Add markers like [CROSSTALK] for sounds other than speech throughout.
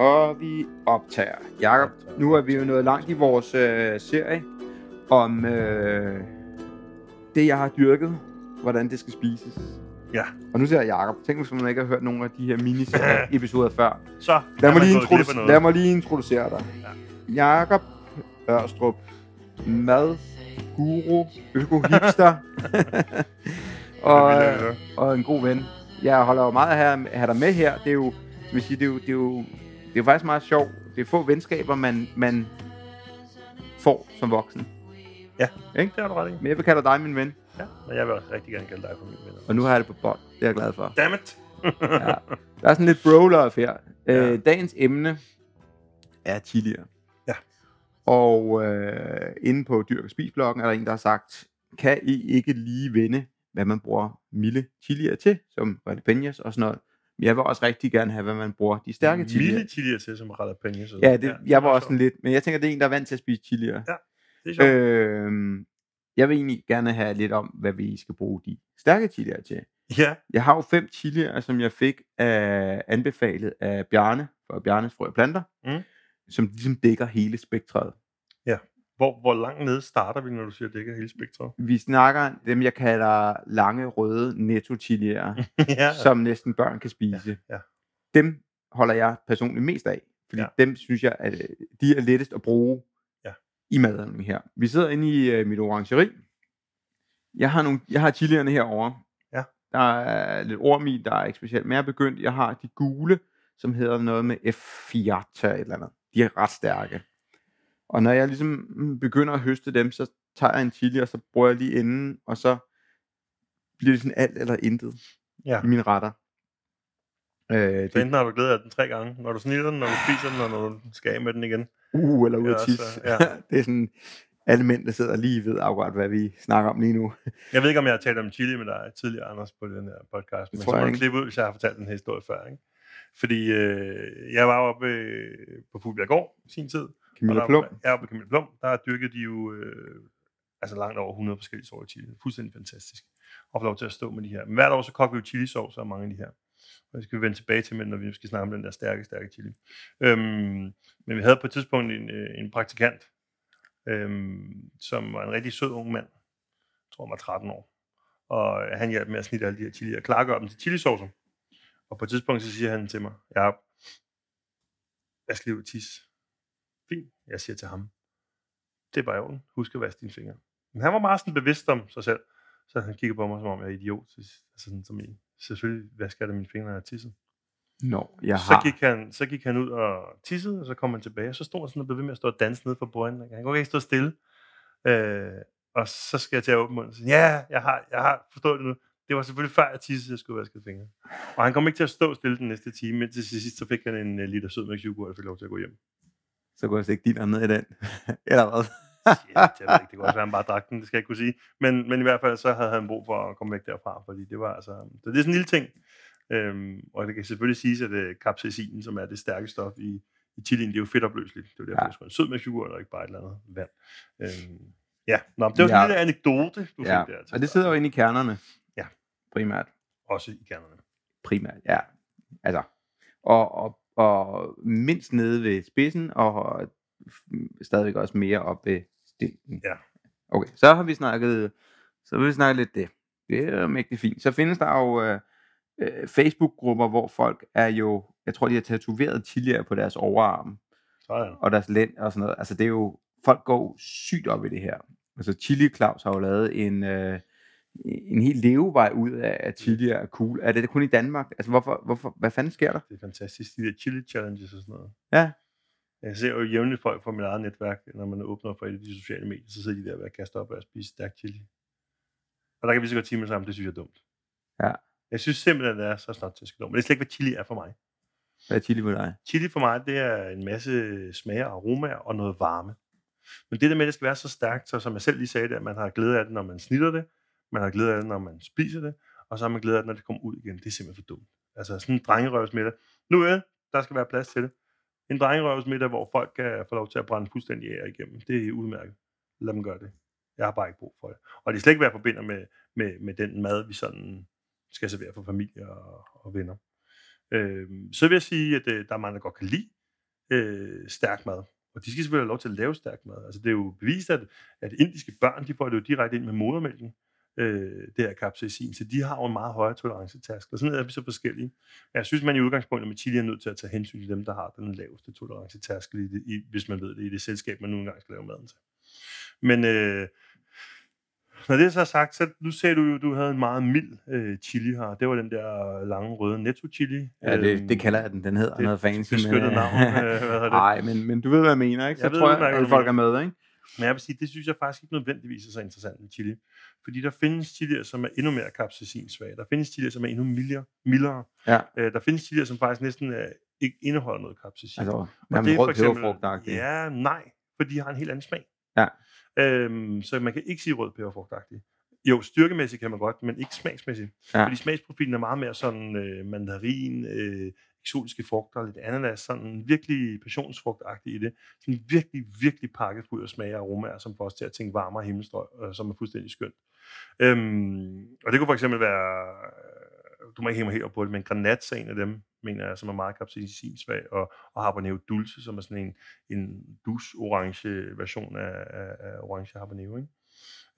Og vi optager. Jakob, nu er vi jo nået langt i vores øh, serie om øh, det, jeg har dyrket, hvordan det skal spises. Ja. Og nu ser jeg Jakob. Tænk, hvis man ikke har hørt nogle af de her mini-episoder før. [LAUGHS] Så Lad mig, lige introducere, lad mig lige introducere dig. Ja. Jakob Ørstrup, mad, guru, øko-hipster, [LAUGHS] og, og en god ven. Jeg holder jo meget af at have, dig med her. Det er jo, vil sige, det er jo, det er jo, det er faktisk meget sjovt. Det er få venskaber, man, man får som voksen. Ja, Ikke? det har du ret i. Men jeg vil kalde dig min ven, Ja, men jeg vil også rigtig gerne kalde dig for min ven. og nu har jeg det på bånd. Det er jeg glad for. Damn it! [LAUGHS] Ja. Der er sådan lidt brawler her. Ja. Øh, dagens emne er chilier. Ja. Og øh, inde på Dyrk og Spis-bloggen er der en, der har sagt, kan I ikke lige vende, hvad man bruger milde chilier til, som jalapenos og sådan noget. Jeg vil også rigtig gerne have, hvad man bruger de stærke chilier. Milde chilier til, som jalapenos. Ja, det, jeg var også sådan lidt, men jeg tænker, det er en, der er vant til at spise chilier. Det er sjovt. Øh, jeg vil egentlig gerne have lidt om, hvad vi skal bruge de stærke chilier til. Ja, Jeg har jo fem chilier, som jeg fik af, anbefalet af Bjarne, fra Bjarnes Frø og Planter, Mm. som ligesom dækker hele spektret. Hvor, hvor langt nede starter vi, når du siger, at det ikke er hele spektret? Vi snakker dem, jeg kalder lange røde netto [LAUGHS] ja, som næsten børn kan spise. ja. Dem holder jeg personligt mest af, fordi Ja. ja. dem synes jeg, at øh, de er lettest at bruge Ja. i maden her. Vi sidder inde i uh, mit orangeri. Jeg har, nogle, jeg har chilierne herovre. Ja. Der er lidt orm i, der er ikke specielt. Er begyndt, jeg har de gule, som hedder noget med F4 et eller andet. De er ret stærke. Og når jeg ligesom mm, begynder at høste dem, så tager jeg en chili, og så bruger jeg lige inden, og så bliver det sådan alt eller intet ja. i mine retter. Øh, Så det, enten har du glædet af den tre gange, når du snitter den, når du spiser den, og når du skal af med den igen. uh, eller ud så- tisse. ja. [LAUGHS] det er sådan, alle mænd, der sidder lige ved akkurat, hvad vi snakker om lige nu. [LAUGHS] Jeg ved ikke, om jeg har talt om chili med dig tidligere, Anders, på den her podcast, men tror så må du klippe ud, hvis jeg har fortalt den her historie før. Ikke? Fordi øh, jeg var oppe øh, på Fuglebjerggård i sin tid. Camilla Plum. Ja, på Camilla Plum, der dyrkede de jo øh, altså langt over 100 forskellige sorter chili. Fuldstændig fantastisk. Og få lov til at stå med de her. Men hvert år så kogte vi jo chilisauce og mange af de her. Og det skal vi vende tilbage til, når vi skal snakke om den der stærke, stærke chili. Øhm, men vi havde på et tidspunkt en, øh, en praktikant, øhm, som var en rigtig sød ung mand. Jeg tror, han var 13 år. Og øh, han hjalp med at snitte alle de her chili og klargøre dem til chilisaucer. Og på et tidspunkt så siger han til mig, ja, jeg skal lige ud tisse. Fint. Jeg siger til ham, det er bare orden. Husk at vaske dine fingre. Men han var meget sådan bevidst om sig selv. Så han kigger på mig, som om jeg er idiot. Så, altså sådan, som i, selvfølgelig vasker jeg da mine fingre, når jeg tisser. Nå, jeg Så har. gik, han, så gik han ud og tissede, og så kom han tilbage, og så stod han sådan og blev ved med at stå og danse nede for bøjen. Han kunne ikke stå stille. Øh, og så skal jeg til at åbne munden og sige, ja, jeg har, jeg har forstået det nu. Det var selvfølgelig før jeg tissede, jeg skulle vaske fingre. Og han kom ikke til at stå stille den næste time, men til sidst så fik han en uh, liter sødmælksjoghurt, og fik lov til at gå hjem. Så kunne jeg stikke din ned i den. [LAUGHS] eller hvad? Det, ved jeg ikke. det kunne også være, han bare drak den, det skal jeg ikke kunne sige. Men, men i hvert fald, så havde han brug for at komme væk derfra, fordi det var altså... Så det er sådan en lille ting. Øhm, og det kan selvfølgelig siges, at uh, capsaicin, som er det stærke stof i, i chilien, det er jo fedtopløseligt. Det er jo derfor, Ja. det skulle en sød mælksjoghurt, og ikke bare et eller andet vand. Øhm, ja, Nå, det var sådan Ja. en lille anekdote, du ja. fik der. til Og det sidder jo inde i kernerne. Ja. Primært. Også i kernerne. Primært, ja. Altså. Og, og, og mindst nede ved spidsen, og stadigvæk også mere op ved stilken. Ja. Okay, så har vi snakket, så har vi snakket lidt det. Det er mægtig fint. Så findes der jo øh, øh, Facebook-grupper, hvor folk er jo, jeg tror, de har tatoveret chilier på deres overarm. Sådan. og deres lænd og sådan noget. Altså det er jo, folk går sygt op i det her. Altså Chili Claus har jo lavet en, øh, en helt levevej ud af, at chili er cool. Er det kun i Danmark? Altså hvorfor, hvorfor, hvad fanden sker der? Det er fantastisk. De der chili challenges og sådan noget. Ja, Jeg ser jo jævnligt folk fra mit eget netværk, når man åbner for et af de sociale medier, så sidder de der ved at kaste op og spise stærk chili. Og der kan vi så godt time sammen, det synes jeg er dumt. Ja. Jeg synes simpelthen, det er så snart til dumt. Men det er slet ikke, hvad chili er for mig. hvad er chili for dig? Chili for mig, det er en masse smager og aromaer og noget varme. Men det der med, at det skal være så stærkt, så som jeg selv lige sagde det, at man har glæde af det, når man snitter det, man har glæde af det, når man spiser det, og så har man glæde af det, når det kommer ud igen. Det er simpelthen for dumt. Altså sådan en drengerøvsmiddag. Nu er der skal være plads til det. En drengerøvsmiddag, hvor folk kan få lov til at brænde fuldstændig af igennem. Det er udmærket. Lad dem gøre det. Jeg har bare ikke brug for det. Og det er slet ikke, hvad jeg forbinder med, med, med den mad, vi sådan skal servere for familie og, og venner. Øh, så vil jeg sige, at øh, der er mange, der godt kan lide øh, stærk mad. Og de skal selvfølgelig have lov til at lave stærk mad. Altså, det er jo bevist, at, at indiske børn, de får det jo direkte ind med modermælken, øh, det her capsaicin, så de har jo en meget højere tolerancetærskel. Og sådan er vi så forskellige. Jeg synes, man i udgangspunktet med chili er nødt til at tage hensyn til dem, der har den laveste tolerancetærskel, i det, i, hvis man ved det, i det selskab, man nu engang skal lave maden til. Men øh, når det er så sagt, så nu sagde du jo, du havde en meget mild øh, chili her. Det var den der lange røde netto chili. Ja, det, det kalder jeg den. Den hedder det noget fancy. beskyttet navn, øh, hvad hedder [LAUGHS] det? Nej, men, men du ved, hvad jeg mener, ikke? Så Jeg ved tror jeg, udmærket, at folk er med, ikke? Men jeg vil sige, det synes jeg faktisk ikke nødvendigvis er så interessant med chili. Fordi der findes chilier, som er endnu mere capsaicinsvage. Der findes chilier, som er endnu mildere. mildere. Ja. Øh, der findes chilier, som faktisk næsten er, ikke indeholder noget capsaicin. Altså, Og nærmest rød peberfrugt Ja, nej, for de har en helt anden smag. Ja. Øhm, så man kan ikke sige rød peberfrugtagtig. Jo, styrkemæssigt kan man godt, men ikke smagsmæssigt. Ja. Fordi smagsprofilen er meget mere sådan øh, mandarin, øh, eksotiske frugter, lidt ananas, sådan virkelig passionsfrugtagtigt i det. Sådan virkelig, virkelig pakket fuld af smag og aromaer, som får os til at tænke varmere himmelstrøg, øh, som er fuldstændig skønt. Øhm, og det kunne for eksempel være, øh, du må ikke hænge mig helt op på det, men granat er en af dem, mener jeg, som er meget capsaicinsvag, og, og habanero dulce, som er sådan en, en dus-orange version af, af, af orange habanero, ikke?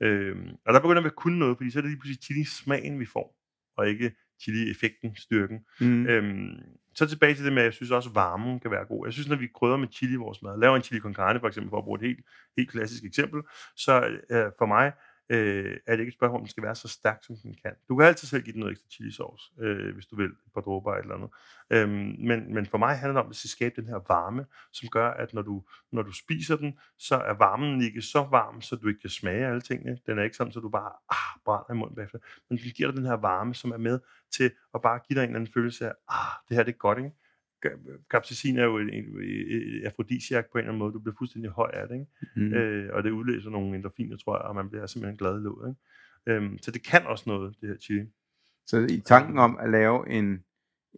Øhm, og der begynder vi at kunne noget, fordi så er det lige pludselig chili-smagen, vi får, og ikke chili-effekten, styrken. Mm. Øhm, så tilbage til det med, at jeg synes også, at varmen kan være god. Jeg synes, når vi krydder med chili i vores mad, laver en chili con carne for eksempel, for at bruge et helt, helt klassisk eksempel, så øh, for mig øh, er det ikke et spørgsmål, om den skal være så stærk, som den kan. Du kan altid selv give den noget ekstra chili sauce, øh, hvis du vil, et par dråber eller andet. Øhm, men, men for mig handler det om, at det skabe den her varme, som gør, at når du, når du spiser den, så er varmen ikke så varm, så du ikke kan smage alle tingene. Den er ikke sådan, så du bare ah, brænder i munden bagefter. Men den giver dig den her varme, som er med til at bare give dig en eller anden følelse af, ah, det her det er godt, ikke? Capsaicin er jo et, et, et afrodisiak på en eller anden måde. Du bliver fuldstændig høj af det, ikke? Mm. øh, og det udløser nogle endorfiner, tror jeg, og man bliver simpelthen glad i låget. Ikke? Øhm, så det kan også noget, det her chili. Så i tanken om at lave en,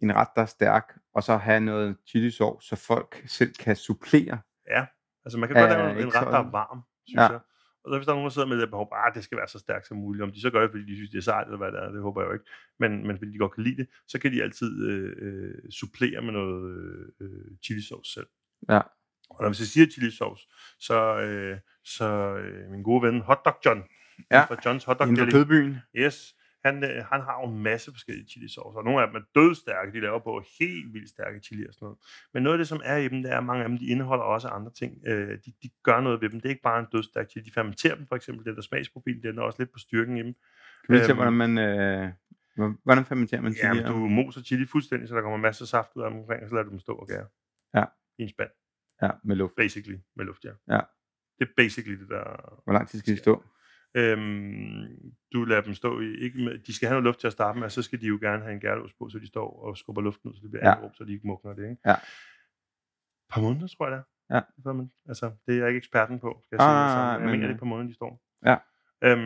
en ret, der er stærk, og så have noget chili sauce, så folk selv kan supplere. Ja, altså man kan godt lave en, en ret, der er varm, synes Ja. jeg. Og så hvis der er nogen, der sidder med det behov, ah, det skal være så stærkt som muligt. Om de så gør det, fordi de synes, det er sejt, eller hvad det er, det håber jeg jo ikke. Men, men fordi de godt kan lide det, så kan de altid øh, øh, supplere med noget øh, chili sauce selv. Ja. Og når vi så siger chili sauce, så, øh, så øh, min gode ven Hotdog John, Ja. fra Johns Hotdog Deli, kødbyen. Yes, han, øh, han har jo en masse forskellige chilisaucer, og nogle af dem er dødstærke, de laver på helt vildt stærke chili og sådan noget. Men noget af det, som er i dem, det er, at mange af dem, de indeholder også andre ting. Øh, de, de gør noget ved dem. Det er ikke bare en dødstærk chili. De fermenterer dem for eksempel, det er der smagsprofil, det er også lidt på styrken i dem. Kan vi se, Øhm, hvordan man... Øh, hvor- hvordan fermenterer man chili? Jamen, du moser chili fuldstændig, så der kommer masser af saft ud af dem omkring, og så lader du dem stå og gære. Ja. I en spand, Ja, med luft. basically, med luft, ja. Ja. Det er basically det, der Hvor lang tid skal de stå? Øhm, du lader dem stå i, ikke med, de skal have noget luft til at starte med, og så skal de jo gerne have en gærlås på, så de står og skubber luften ud, så det bliver Ja. ja. så de ikke mugner det, ikke? Ja. Et par måneder, tror jeg det er. Ja. Før man, altså, det er jeg ikke eksperten på, skal jeg Ah, sige. nej, jeg men, mener, det er et par måneder, de står. Ja. Øhm,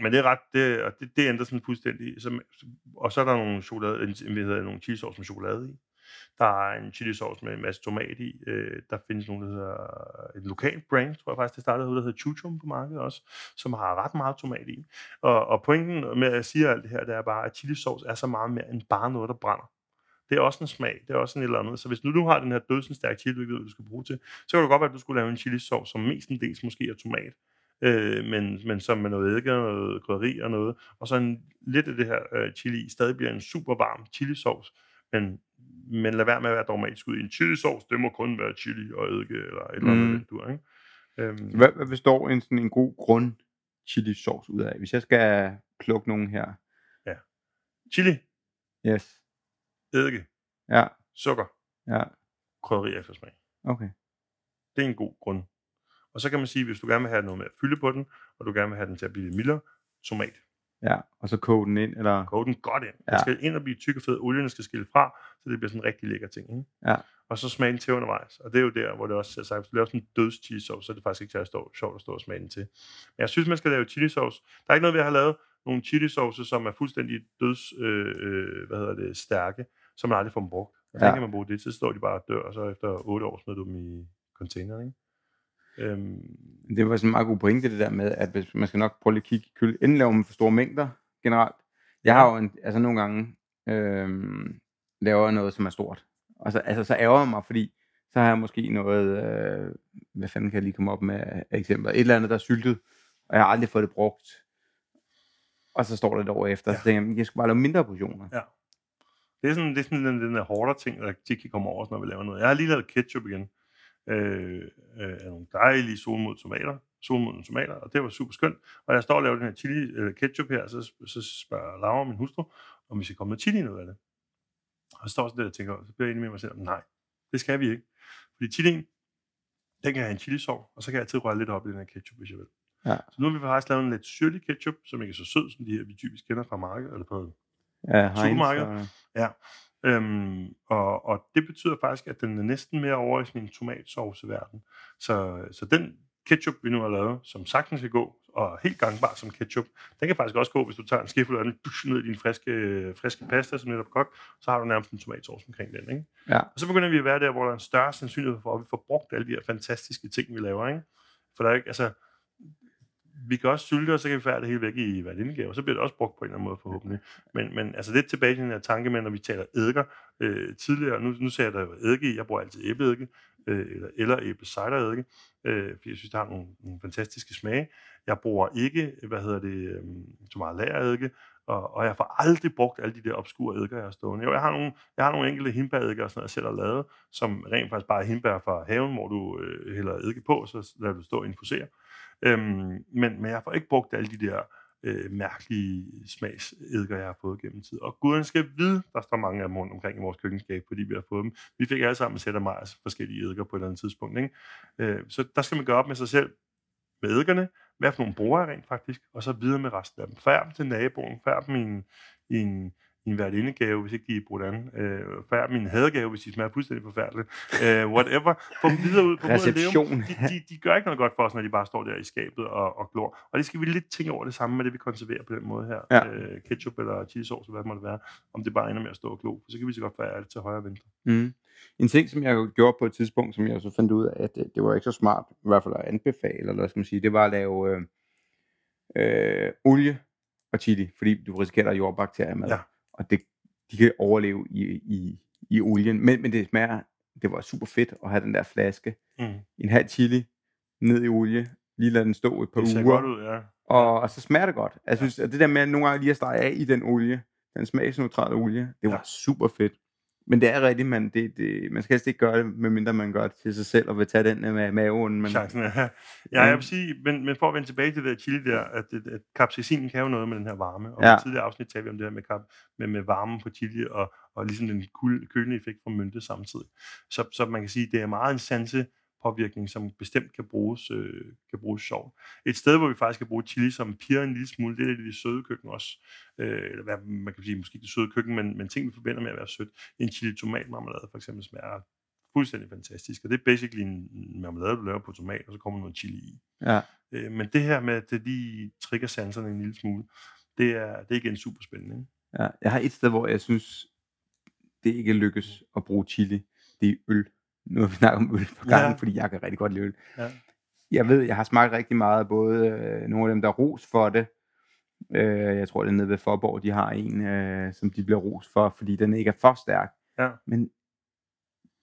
men det er ret, det, og det, det ændrer sådan fuldstændig. Så, og så er der nogle, chokolade, en, hvad hedder, nogle chili sauce med chokolade i. Der er en chili sauce med en masse tomat i. Øh, der findes nogle, der hedder øh, et lokalt brand, tror jeg faktisk, det startede ud, der hedder Chuchum på markedet også, som har ret meget tomat i. Og, og pointen med at jeg siger alt det her, det er bare, at chili sauce er så meget mere end bare noget, der brænder. Det er også en smag, det er også en eller andet. Så hvis nu du har den her dødsens stærke chili, du ikke ved, hvad du skal bruge til, så kan det godt være, at du skulle lave en chili sauce, som mestendels måske er tomat, øh, men, men som med noget eddike og noget krydderi og noget, og så en, lidt af det her øh, chili stadig bliver en super varm chili sauce, men, men lad være med at være dogmatisk ud i en chili sauce, det må kun være chili og eddike eller et eller andet, Mm. du ikke? Øhm, Hvad, hvad består en, sådan en god grund chili sauce ud af? Hvis jeg skal plukke nogen her. chili, Yes. eddike, Ja, sukker, ja, krydderi efter smag. okay. Det er en god grund. Og så kan man sige, hvis du gerne vil have noget med at fylde på den, og du gerne vil have den til at blive lidt mildere, tomat. Ja, og så koge den ind, eller... Koge den godt ind. Den Ja. skal ind og blive tyk og fed. Olien skal skille fra, så det bliver sådan en rigtig lækker ting. Ikke? Ja. Og så smage den til undervejs. Og det er jo der, hvor det også er sagt, hvis du laver sådan en døds chili sauce, så er det faktisk ikke særlig stå, sjovt at stå og smage den til. Men jeg synes, man skal lave chili sauce. Der er ikke noget ved at have lavet nogle chili sauce, som er fuldstændig døds, øh, øh, hvad hedder det, stærke, som man aldrig får brugt. Og så Ja. kan man bruge det, så står de bare og dør, og så efter 8 år smider du dem i containeren, ikke? Øhm, Det var sådan en meget god pointe, det der med, at hvis man skal nok prøve at kigge i køl. Inden laver man for store mængder generelt. Jeg har jo en, altså nogle gange øhm, laver noget, som er stort. Og så, altså, så ærger jeg mig, fordi så har jeg måske noget, øh, hvad fanden kan jeg lige komme op med af eksempler, et eller andet, der er syltet, og jeg har aldrig fået det brugt, og så står det et år efter, ja. Så tænker jeg, jeg skal bare lave mindre portioner. Ja. Det er sådan, det er sådan den, den der hårdere ting, der tit kan komme over når vi laver noget. Jeg har lige lavet ketchup igen. Øh, øh, af nogle dejlige solmodne tomater, solmodne tomater, og det var super skønt. Og jeg står og laver den her chili eller ketchup her, så, så spørger Laura, min hustru, om vi skal komme noget chili ud af det. Og så står sådan der og tænker, så bliver jeg enig med mig selv, nej, det skal vi ikke. Fordi chilien, den kan have en chilisov, og så kan jeg altid røre lidt op i den her ketchup, hvis jeg vil. Ja. Så nu har vi faktisk lavet en lidt syrlig ketchup, som ikke er så sød, som de her, vi typisk kender fra markedet, eller på Ja, Heinz, Supermarked. og- Ja, øhm, og, og det betyder faktisk, at den er næsten mere over i sådan en tomatsauceverden. Så, så den ketchup, vi nu har lavet, som sagtens kan gå, og helt gangbar som ketchup, den kan faktisk også gå, hvis du tager en skifte af den, ned i din friske, friske pasta, som netop kok, så har du nærmest en tomatsauce omkring den. Ikke? Ja. Og så begynder vi at være der, hvor der er en større sandsynlighed for, at vi får brugt alle de her fantastiske ting, vi laver. Ikke? For der er ikke, altså, vi kan også sylte, og så kan vi færre det hele væk i valindegave, og så bliver det også brugt på en eller anden måde forhåbentlig. Men, men altså lidt tilbage til den her tanke med, når vi taler eddike øh, tidligere, nu, nu sagde jeg, der eddike i, jeg bruger altid æbleeddike, øh, eller, eller æblecidereddike, øh, fordi jeg synes, det har nogle, nogle fantastiske smage. Jeg bruger ikke, hvad hedder det, øh, så meget lagereddike, og, og jeg får aldrig brugt alle de der obskure eddiker, jeg har stående. Jo, jeg har nogle, jeg har nogle enkelte hindbæreddiker, og sådan noget, jeg selv har lavet, som rent faktisk bare er hindbær fra haven, hvor du øh, hælder eddike på, så lader du stå og infusere. Øhm, men, men jeg får ikke brugt alle de der øh, mærkelige smagseddiker, jeg har fået gennem tid. Og guden skal vide, der står mange af dem rundt omkring i vores køkkenskab, fordi vi har fået dem. Vi fik alle sammen sæt af Majers forskellige eddiker på et eller andet tidspunkt. Ikke? Øh, så der skal man gøre op med sig selv, med eddikerne, hvad for nogle bruger jeg rent faktisk, og så videre med resten af dem. Færd dem til naboen, færd dem i en, i en, i en værtindegave, hvis ikke de er brugt an. Øh, i en hadegave, hvis de smager fuldstændig forfærdeligt. Øh, whatever. Få dem videre ud på mod at leve. Reception. De, de, de, gør ikke noget godt for os, når de bare står der i skabet og, og glor. Og det skal vi lidt tænke over det samme med det, vi konserverer på den måde her. Ja. Øh, ketchup eller chili sauce, hvad det måtte være. Om det bare ender med at stå og glo. Så kan vi så godt være det til højre og venstre. Mm. En ting, som jeg gjorde på et tidspunkt, som jeg så fandt ud af, at det, det var ikke så smart, i hvert fald at anbefale, eller hvad skal man sige, det var at lave øh, øh, olie og chili, fordi du risikerer, at der er jordbakterier med. Ja. Og det, de kan overleve i, i, i olien. Men, men det smager, det var super fedt at have den der flaske, Mm. en halv chili, ned i olie, lige lade den stå et par Det uger, ud, ja. og, og så smager det godt. Jeg synes, at det der med at nogle gange lige at stege af i den olie, den smagsneutrale olie, det var Ja. super fedt. Men det er rigtigt, man, det, det, man skal helst ikke gøre det, medmindre man gør det til sig selv, og vil tage den øh, med maven. Men, Chancen er. Ja, jeg vil sige, men, men for at vende tilbage til det der chili der, at, at, at capsaicin kan jo noget med den her varme. Og ja. Ja. i tidligere afsnit talte vi om det her med, kap, med, med varmen på chili, og, og ligesom den kul- kølende effekt fra mynte samtidig. Så, så man kan sige, det er meget en sanse påvirkning, som bestemt kan bruges, øh, kan bruges sjovt. Et sted, hvor vi faktisk kan bruge chili, som piger en lille smule, det er det, det søde køkken også. Øh, eller hvad, man kan sige, måske ikke det søde køkken, men, men ting, vi forbinder med at være sødt. En chili tomatmarmelade for eksempel smager fuldstændig fantastisk, og det er basically en marmelade, du laver på tomat, og så kommer noget chili i. ja. Øh, men det her med, at det lige trigger sanserne en lille smule, det er, det er igen super spændende. Ikke? Ja, jeg har et sted, hvor jeg synes, det ikke lykkes at bruge chili. Det er øl. Nu har vi snakket om øl på gangen, Ja. fordi jeg kan rigtig godt lide øl. Ja. Jeg ved, jeg har smagt rigtig meget både øh, nogle af dem, der er ros for det. Øh, jeg tror, det er nede ved Forborg, de har en, øh, som de bliver ros for, fordi den ikke er for stærk. Ja. Men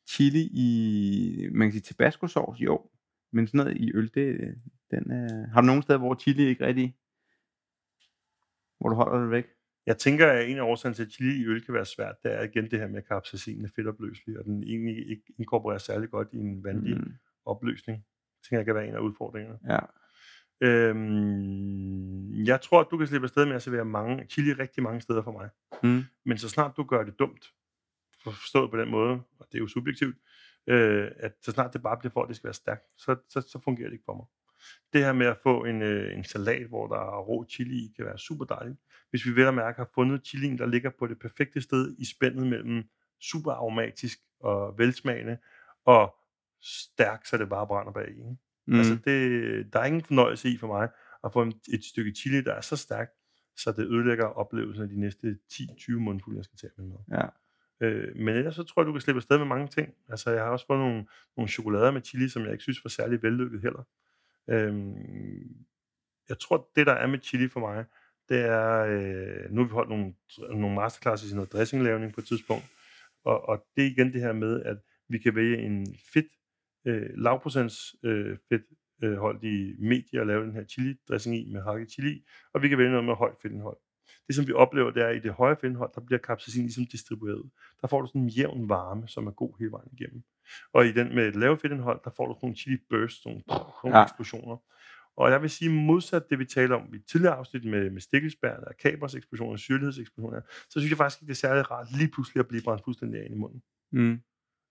chili i, man kan sige tabasco sauce, jo. Men sådan noget i øl, det, den, øh, har du nogen steder, hvor chili ikke rigtig, hvor du holder det væk? Jeg tænker, at en af årsagerne til, at chili i øl kan være svært, det er igen det her med, at capsaicin er fedtopløselig, og den egentlig ikke inkorporerer særlig godt i en vandig mm. Opløsning. Det tænker jeg kan være en af udfordringerne. ja. Øhm, jeg tror, at du kan slippe afsted med at servere mange, chili rigtig mange steder for mig. Mm. Men så snart du gør det dumt, for- forstået på den måde, og det er jo subjektivt, øh, at så snart det bare bliver for, at det skal være stærkt, så, så, så fungerer det ikke for mig. Det her med at få en, øh, en salat, hvor der er rå chili i, kan være super dejligt. Hvis vi vel at mærke har fundet chilien, der ligger på det perfekte sted i spændet mellem super aromatisk og velsmagende, og stærk, så det bare brænder bag i. Ikke? Mm. Altså det, der er ingen fornøjelse i for mig at få et stykke chili, der er så stærkt, så det ødelægger oplevelsen af de næste 10-20 mundfulde, jeg skal tage med. ja. Øh, men ellers så tror jeg, du kan slippe afsted med mange ting. Altså, jeg har også fået nogle, nogle chokolader med chili, som jeg ikke synes var særlig vellykket heller. Øhm, jeg tror, det der er med chili for mig, det er, øh, nu har vi holdt nogle, nogle masterclasses i noget dressinglavning på et tidspunkt, og, og det er igen det her med, at Vi kan vælge en fedt, øh, lavprocents øh, fedt øh, holdig medie og lave den her chili dressing i med hakket chili, og vi kan vælge noget med højt fedtindhold. Det som vi oplever, det er, at i det høje fedtindhold, der bliver capsaicin ligesom distribueret. Der får du sådan en jævn varme, som er god hele vejen igennem. Og i den med et lavt fedtindhold, der får du sådan nogle chili bursts, nogle, nogle Ja. eksplosioner. Og jeg vil sige, modsat det vi taler om i tidligere afsnit med, med stikkelsbærne og kapers eksplosioner, syrlighedseksplosioner, så synes jeg faktisk ikke, det er særlig rart lige pludselig at blive brændt fuldstændig ind i munden. Mm.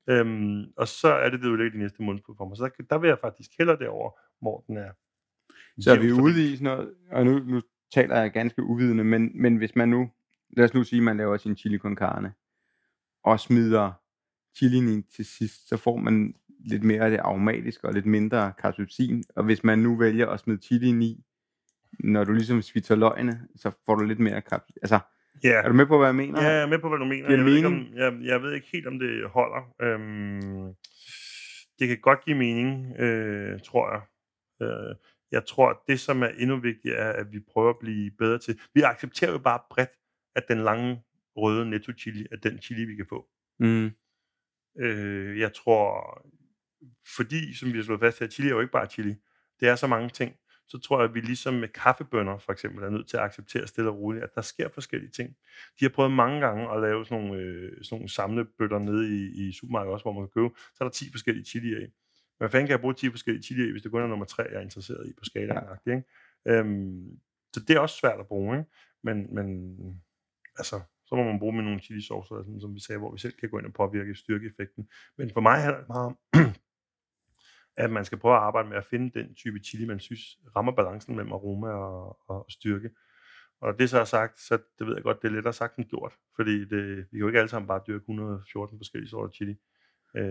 Øhm, og så er det det ødelægger de næste måned for mig. Så der, der vil jeg faktisk hellere derover, hvor den er Så er vi ude i sådan noget, og nu, nu taler jeg ganske uvidende, men, men hvis man nu, lad os nu sige, at man laver sin chili con carne, og smider chilien i til sidst, så får man lidt mere af det aromatiske og lidt mindre capsaicin, og hvis man nu vælger at smide chilien i, når du ligesom svitser løgene, så får du lidt mere capsaicin. Altså, Ja, er du med på, hvad jeg mener? ja, jeg er med på, hvad du mener. Jeg ved, ikke, om, jeg, jeg ved ikke helt, om det holder. Øhm, det kan godt give mening, øh, tror jeg. Øh, jeg tror, at det, som er endnu vigtigere, er, at vi prøver at blive bedre til. Vi accepterer jo bare bredt, at den lange røde netto chili er den chili, vi kan få. Mm. Øh, jeg tror, fordi, som vi har slået fast her, chili er jo ikke bare chili. Det er så mange ting. Så tror jeg, at vi ligesom med kaffebønner for eksempel er nødt til at acceptere stille og roligt, at der sker forskellige ting. De har prøvet mange gange at lave sådan nogle, øh, sådan nogle samlebøtter nede i, i supermarkedet også, hvor man kan købe. Så er der 10 forskellige chilier i. Men hvad fanden kan jeg bruge 10 forskellige chilier i, hvis det kun er nummer 3, jeg er interesseret i på skalaen? Ja. Ikke? Øhm, så det er også svært at bruge. Ikke? Men, men altså, så må man bruge med nogle chili saucer, sådan, som vi sagde, hvor vi selv kan gå ind og påvirke styrkeeffekten. Men for mig handler det meget om, [CLEARS THROAT] at man skal prøve at arbejde med at finde den type chili, man synes rammer balancen mellem aroma og, og styrke. Og når det så er sagt, så det ved jeg godt, det er lettere sagt end gjort, fordi det, vi kan jo ikke alle sammen bare dyrke 114 forskellige sorter chili. Øh,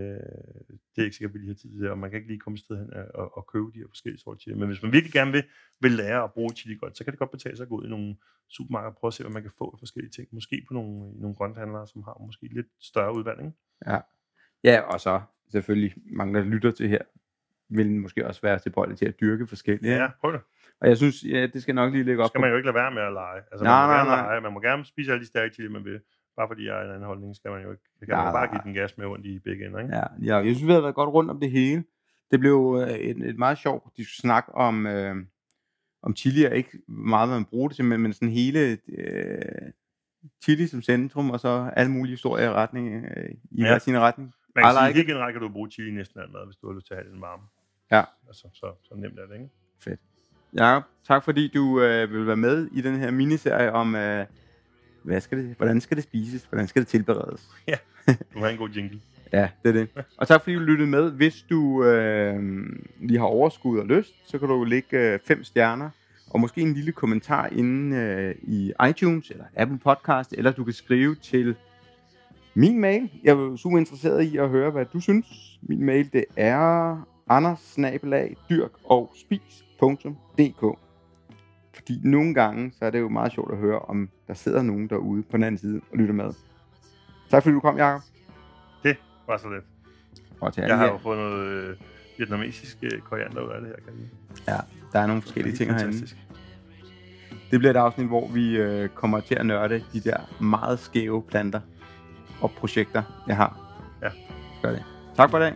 det er ikke sikkert, at vi lige har tid til det, og man kan ikke lige komme et sted hen og, og, og købe de her forskellige sorter chili. Men hvis man virkelig gerne vil, vil lære at bruge chili godt, så kan det godt betale sig at gå ud i nogle supermarkeder og prøve at se, hvad man kan få af forskellige ting. Måske på nogle, nogle grønthandlere, som har måske lidt større udvalg. Ja. Ja, og så selvfølgelig mange, der lytter til her, vil måske også være tilbøjelige til at dyrke forskellige. Ja, prøv det. Og jeg synes, ja, det skal nok lige lægge Så op skal man jo ikke lade være med at lege. Altså, Nej, man, må nej, gerne nej. lege. man må gerne spise alle de stærke chili, man vil. Bare fordi jeg har en anden holdning, skal man jo ikke. Det kan Nej, man bare nej. give den gas med rundt i begge ender. Ikke? Ja, ja, jeg synes, vi har været godt rundt om det hele. Det blev øh, et, et meget sjovt de snak om, øh, om chili, og ikke meget, hvad man bruger det til, men, men sådan hele øh, chili som centrum, og så alle mulige historier i retning, øh, i Ja. hver sin retning. Man kan I sige, like helt generelt kan du bruge chili næsten alt mad, hvis du har lyst til at have den varme. Ja. Altså, så, så nemt er det, ikke? Fedt. Jacob, tak fordi du øh, vil være med i den her miniserie om, øh, hvad skal det, hvordan skal det spises, hvordan skal det tilberedes. [LAUGHS] Du har en god jingle. [LAUGHS] Ja, det er det. Og tak fordi du lyttede med. Hvis du øh, lige har overskud og lyst, så kan du lægge øh, fem stjerner og måske en lille kommentar inde øh, i iTunes eller Apple Podcast, eller du kan skrive til min mail. Jeg er super interesseret i at høre, hvad du synes. Min mail, det er andersnabelag.dyrk og spis.dk Fordi nogle gange, så er det jo meget sjovt at høre, om der sidder nogen derude på den anden side og lytter med. Tak fordi du kom, Jacob. Det var så let. Og til Jeg har jer. jo fået noget øh, vietnamesisk øh, koriander ud af det her, kan jeg. Ja, der er nogle er forskellige helt ting herinde. fantastisk. Det bliver et afsnit, hvor vi øh, kommer til at nørde de der meget skæve planter og projekter, jeg har. Ja. Gør det. Tak for i dag.